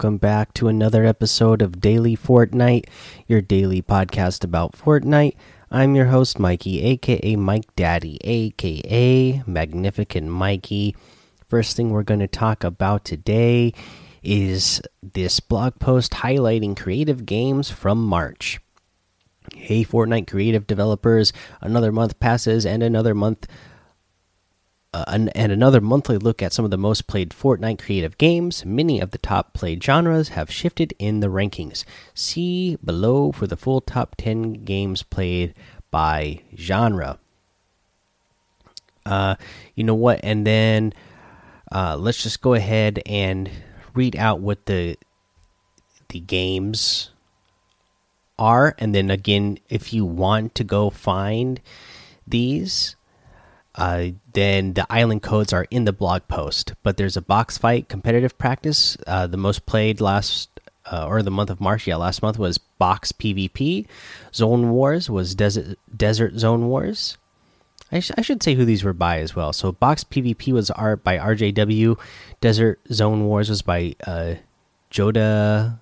Welcome back to another episode of Daily Fortnite, your daily podcast about Fortnite. I'm your host, Mikey, aka Mike Daddy, aka Magnificent Mikey. First thing we're going to talk about today is this blog post highlighting creative games from March. Hey, Fortnite creative developers, another month passes and another month uh, and, and another monthly look at some of the most played Fortnite creative games. Many of the top played genres have shifted in the rankings. See below for the full top 10 games played by genre. Uh, you know what? And then uh, let's just go ahead and read out what the the games are, and then again, if you want to go find these, uh, then the island codes are in the blog post. But there's a box fight competitive practice. Uh, the most played last uh, or the month of March, yeah, last month was box PvP. Zone Wars was desert desert zone wars. I, sh I, should say who these were by as well. So box PvP was art by RJW. Desert Zone Wars was by uh, Joda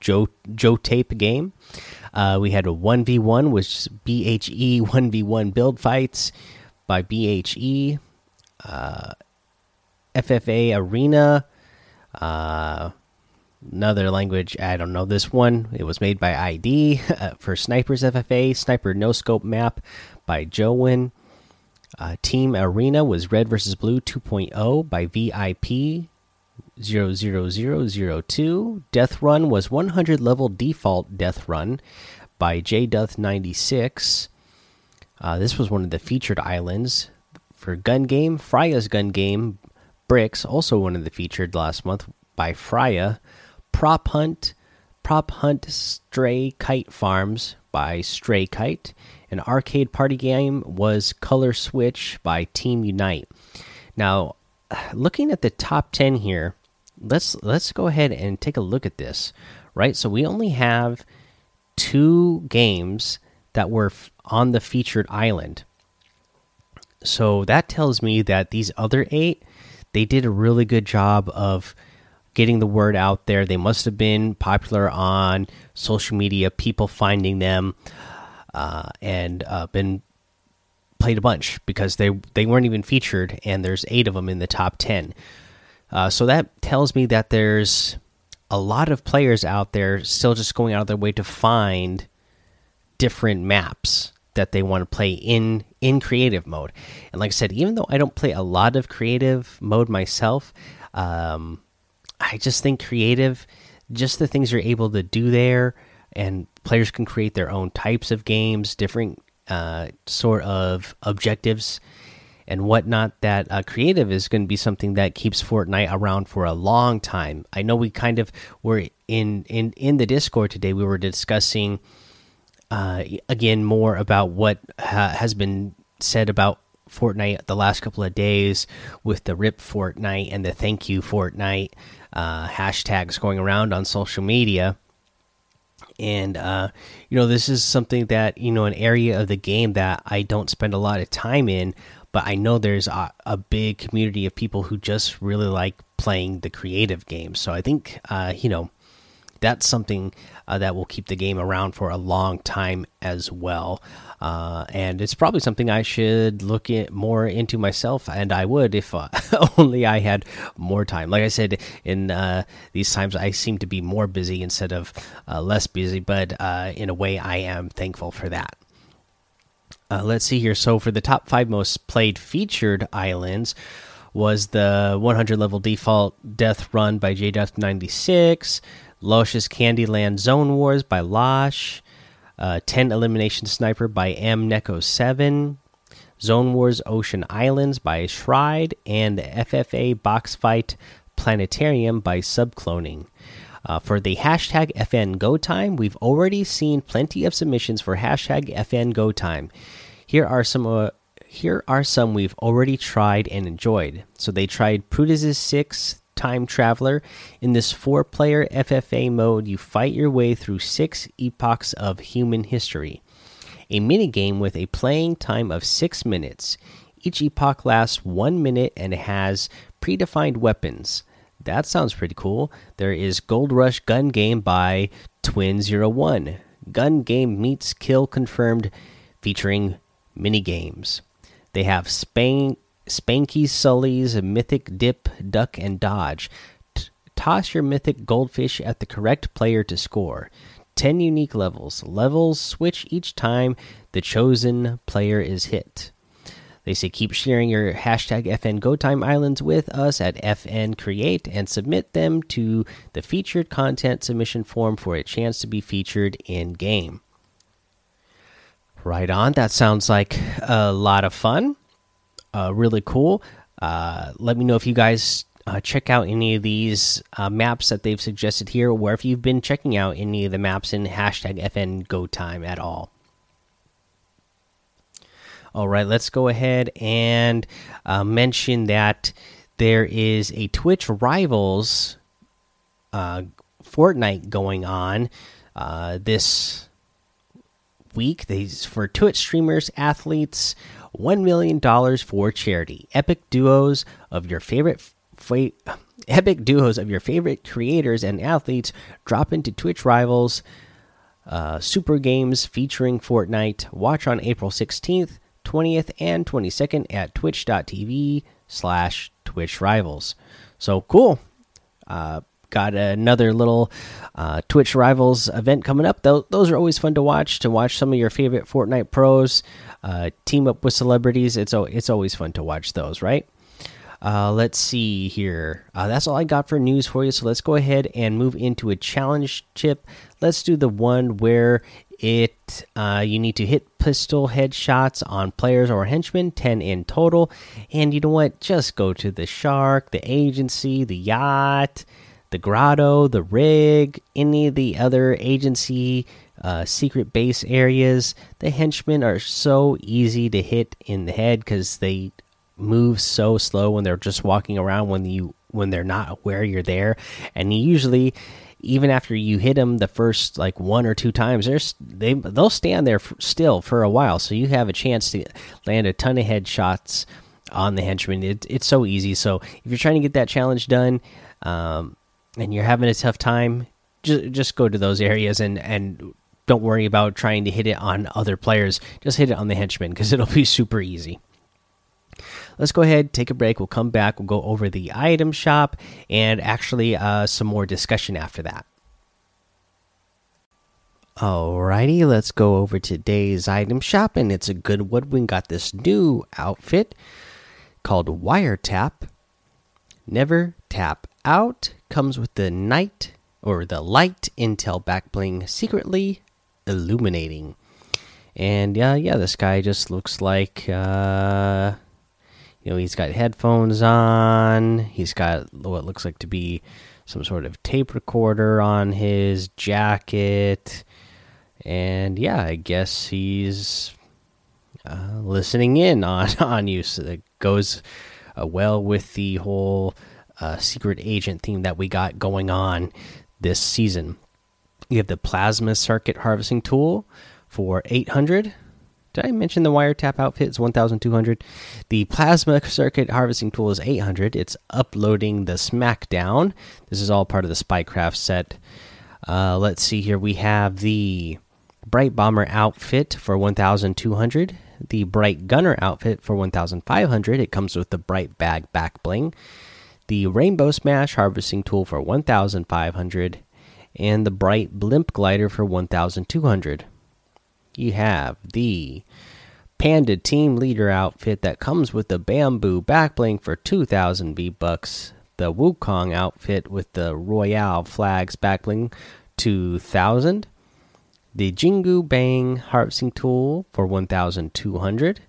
Joe Joe Tape game. Uh, we had a 1v1, which BHE 1v1 build fights by BHE. Uh, FFA Arena. Uh, another language, I don't know this one. It was made by ID uh, for Snipers FFA. Sniper No Scope map by Joewin. Uh, Team Arena was Red versus Blue 2.0 by VIP 00002. Death Run was 100 level default Death Run by JDuth96. Uh, this was one of the featured islands for Gun Game. Freya's Gun Game Bricks, also one of the featured last month by Freya. Prop Hunt, Prop Hunt Stray Kite Farms by Stray Kite. An arcade party game was Color Switch by Team Unite. Now, looking at the top 10 here, let's let's go ahead and take a look at this right? So we only have two games that were on the featured island. So that tells me that these other eight they did a really good job of getting the word out there. They must have been popular on social media people finding them uh, and uh, been played a bunch because they they weren't even featured and there's eight of them in the top 10 uh, so that tells me that there's a lot of players out there still just going out of their way to find different maps that they want to play in in creative mode. And like I said, even though I don't play a lot of creative mode myself, um, I just think creative, just the things you're able to do there, and players can create their own types of games, different uh, sort of objectives and whatnot that uh, creative is going to be something that keeps Fortnite around for a long time. I know we kind of were in in in the Discord today. We were discussing uh, again more about what ha has been said about Fortnite the last couple of days with the Rip Fortnite and the Thank You Fortnite uh, hashtags going around on social media. And uh, you know, this is something that you know an area of the game that I don't spend a lot of time in but I know there's a, a, big community of people who just really like playing the creative games. So I think, uh, you know, that's something uh, that will keep the game around for a long time as well. Uh, and it's probably something I should look at more into myself, and I would if uh, only I had more time. Like I said, in uh, these times, I seem to be more busy instead of uh, less busy, but uh, in a way, I am thankful for that. Let's see here. So for the top five most played featured islands was the 100 level default Death Run by JDeath96, Losh's Candyland Zone Wars by Losh, uh, 10 Elimination Sniper by M Neko 7, Zone Wars Ocean Islands by Shride, and FFA Box Fight Planetarium by Subcloning. Uh, for the hashtag FN Go Time, we've already seen plenty of submissions for hashtag FN Go Time. Here are some. Uh, here are some we've already tried and enjoyed. So they tried Prudiz's Six Time Traveler. In this four-player FFA mode, you fight your way through six epochs of human history. A minigame with a playing time of six minutes. Each epoch lasts one minute and has predefined weapons. That sounds pretty cool. There is Gold Rush Gun Game by Twin01. Gun Game meets Kill Confirmed featuring mini games. They have Spank, Spanky Sully's Mythic Dip, Duck, and Dodge. T toss your Mythic Goldfish at the correct player to score. 10 unique levels. Levels switch each time the chosen player is hit. They say keep sharing your hashtag FN with us at FN Create and submit them to the featured content submission form for a chance to be featured in game. Right on. That sounds like a lot of fun. Uh, really cool. Uh, let me know if you guys uh, check out any of these maps that they've suggested here, or if you've been checking out any of the maps in hashtag FN Go Time at all. All right, let's go ahead and uh, mention that there is a Twitch Rivals uh, Fortnite going on uh, this week. These for Twitch streamers, athletes, one million dollars for charity. Epic duos of your favorite. Epic duos of your favorite creators and athletes drop into Twitch Rivals uh, Super Games featuring Fortnite. Watch on April 16th, 20th, and 22nd at twitch.tv slash Twitch Rivals. So cool. Uh, got another little uh, Twitch Rivals event coming up. Those, those are always fun to watch. To watch some of your favorite Fortnite pros uh, team up with celebrities. It's it's always fun to watch those, right? Uh, let's see here. Uh, that's all I got for news for you. So let's go ahead and move into a challenge chip. Let's do the one where it uh, you need to hit pistol headshots on players or henchmen 10 in total and you know what just go to the shark the agency the yacht the grotto, the rig, any of the other agency uh, secret base areas. The henchmen are so easy to hit in the head because they move so slow when they're just walking around when you when they're not aware you're there, and usually. Even after you hit them the first like one or two times, there's they they'll stand there still for a while, so you have a chance to land a ton of headshots on the henchmen. It, it's so easy. So if you're trying to get that challenge done, um, and you're having a tough time, just just go to those areas and and don't worry about trying to hit it on other players. Just hit it on the henchmen because it'll be super easy. Let's go ahead, take a break. We'll come back. We'll go over the item shop and actually uh, some more discussion after that. Alrighty, let's go over today's item shop, and it's a good one. We got this new outfit called Wiretap. Never tap out comes with the night or the light intel back bling secretly illuminating. And yeah, yeah, this guy just looks like uh you know, he's got headphones on. He's got what looks like to be some sort of tape recorder on his jacket. And yeah, I guess he's uh, listening in on on you. So that goes uh, well with the whole uh, secret agent theme that we got going on this season. You have the plasma circuit harvesting tool for 800. Did I mention the wiretap outfit is 1200? The plasma circuit harvesting tool is 800. It's uploading the SmackDown. This is all part of the Spycraft set. Uh, let's see here. We have the Bright Bomber outfit for 1200. The Bright Gunner outfit for 1500. It comes with the Bright Bag back bling the Rainbow Smash harvesting tool for 1500 and the Bright Blimp glider for 1200. You have the Panda Team Leader outfit that comes with the Bamboo backbling for 2000 V bucks, the Wukong outfit with the Royale flags backbling 2000, the Jingu Bang harvesting tool for 1200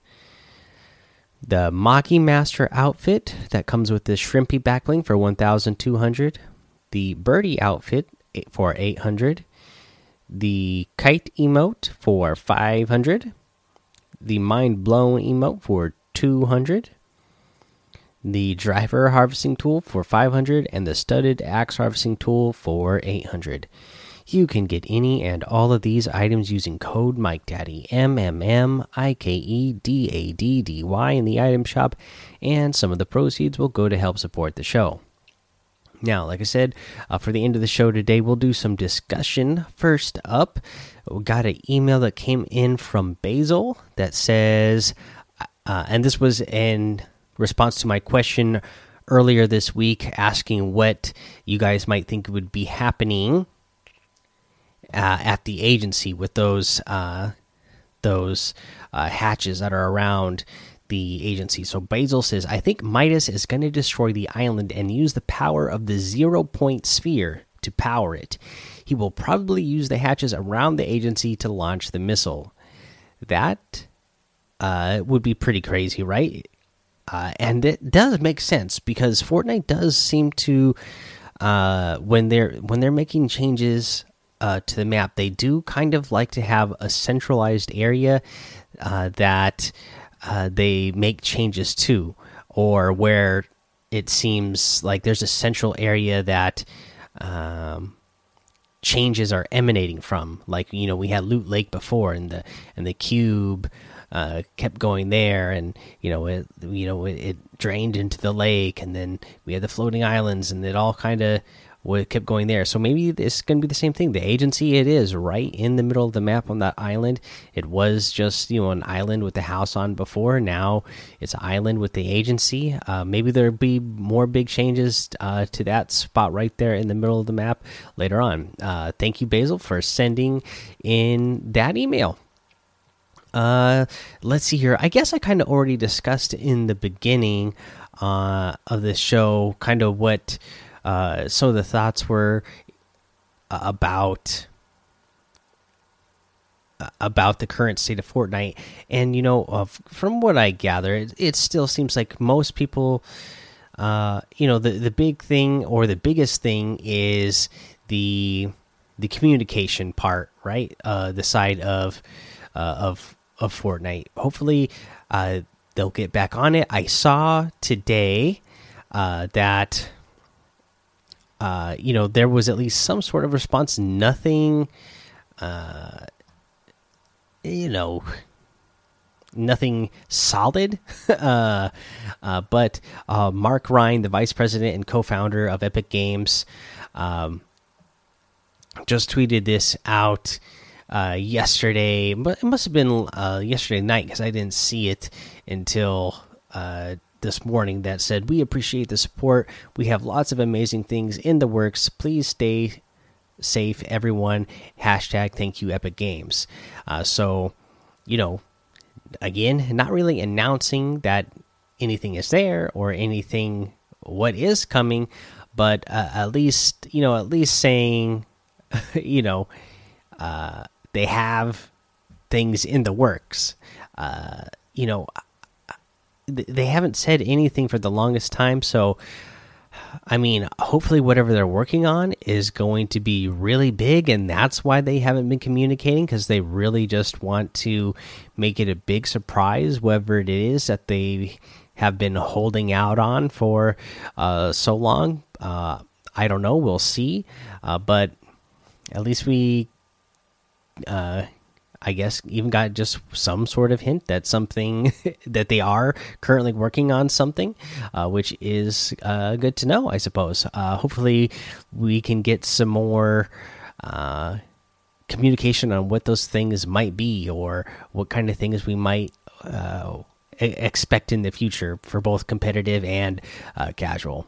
the Maki Master outfit that comes with the Shrimpy backbling for 1200, the Birdie outfit for 800, the Kite emote for 500, the Mind Blown emote for 200, the Driver harvesting tool for 500, and the Studded Axe harvesting tool for 800. You can get any and all of these items using code MikeDaddy, M M M I K E D A D D Y, in the item shop, and some of the proceeds will go to help support the show. Now, like I said, uh, for the end of the show today, we'll do some discussion. First up, we got an email that came in from Basil that says, uh, and this was in response to my question earlier this week asking what you guys might think would be happening at the agency with those uh, those uh, hatches that are around the agency. So Basil says, I think Midas is going to destroy the island and use the power of the zero point sphere to power it. He will probably use the hatches around the agency to launch the missile. That uh, would be pretty crazy, right? Uh, and it does make sense because Fortnite does seem to, uh, when they're when they're making changes uh, to the map, they do kind of like to have a centralized area uh, that uh, they make changes to, or where it seems like there's a central area that um, changes are emanating from. Like you know, we had Loot Lake before, and the and the cube uh, kept going there, and you know it you know it, it, drained into the lake, and then we had the floating islands, and it all kind of what kept going there. So maybe it's going to be the same thing. The agency, it is right in the middle of the map on that island. It was just you know an island with the house on before. Now it's an island with the agency. Uh, maybe there'll be more big changes uh, to that spot right there in the middle of the map later on. Uh, thank you, Basil, for sending in that email. Uh, let's see here. I guess I kind of already discussed in the beginning uh, of the show, kind of what uh, of the thoughts were uh, about uh, about the current state of Fortnite. And you know, uh, from what I gather, it, it, still seems like most people, uh, you know, the the big thing or the biggest thing is the the communication part, right? Uh, the side of uh, of of Fortnite. Hopefully, they'll get back on it. I saw today that uh, you know, there was at least some sort of response. Nothing, uh, you know, nothing solid. uh, uh, but uh, Mark Rein, the vice president and co-founder of Epic Games, um, just tweeted this out yesterday. But it must have been yesterday night because I didn't see it until this morning that said, We appreciate the support. We have lots of amazing things in the works. Please stay safe, everyone. Hashtag thank you, Epic Games. Uh, so, you know, again, not really announcing that anything is there or anything what is coming, but uh, at least, you know, at least saying, you know, uh, they have things in the works. Uh, you know, they haven't said anything for the longest time. So, I mean, hopefully, whatever they're working on is going to be really big, and that's why they haven't been communicating because they really just want to make it a big surprise, whatever it is that they have been holding out on for uh, so long. Uh, I don't know. We'll see. Uh, but at least we uh, I guess even got just some sort of hint that something that they are currently working on something, uh, which is uh, good to know, I suppose. Uh, hopefully, we can get some more uh, communication on what those things might be or what kind of things we might uh, expect in the future for both competitive and uh, casual.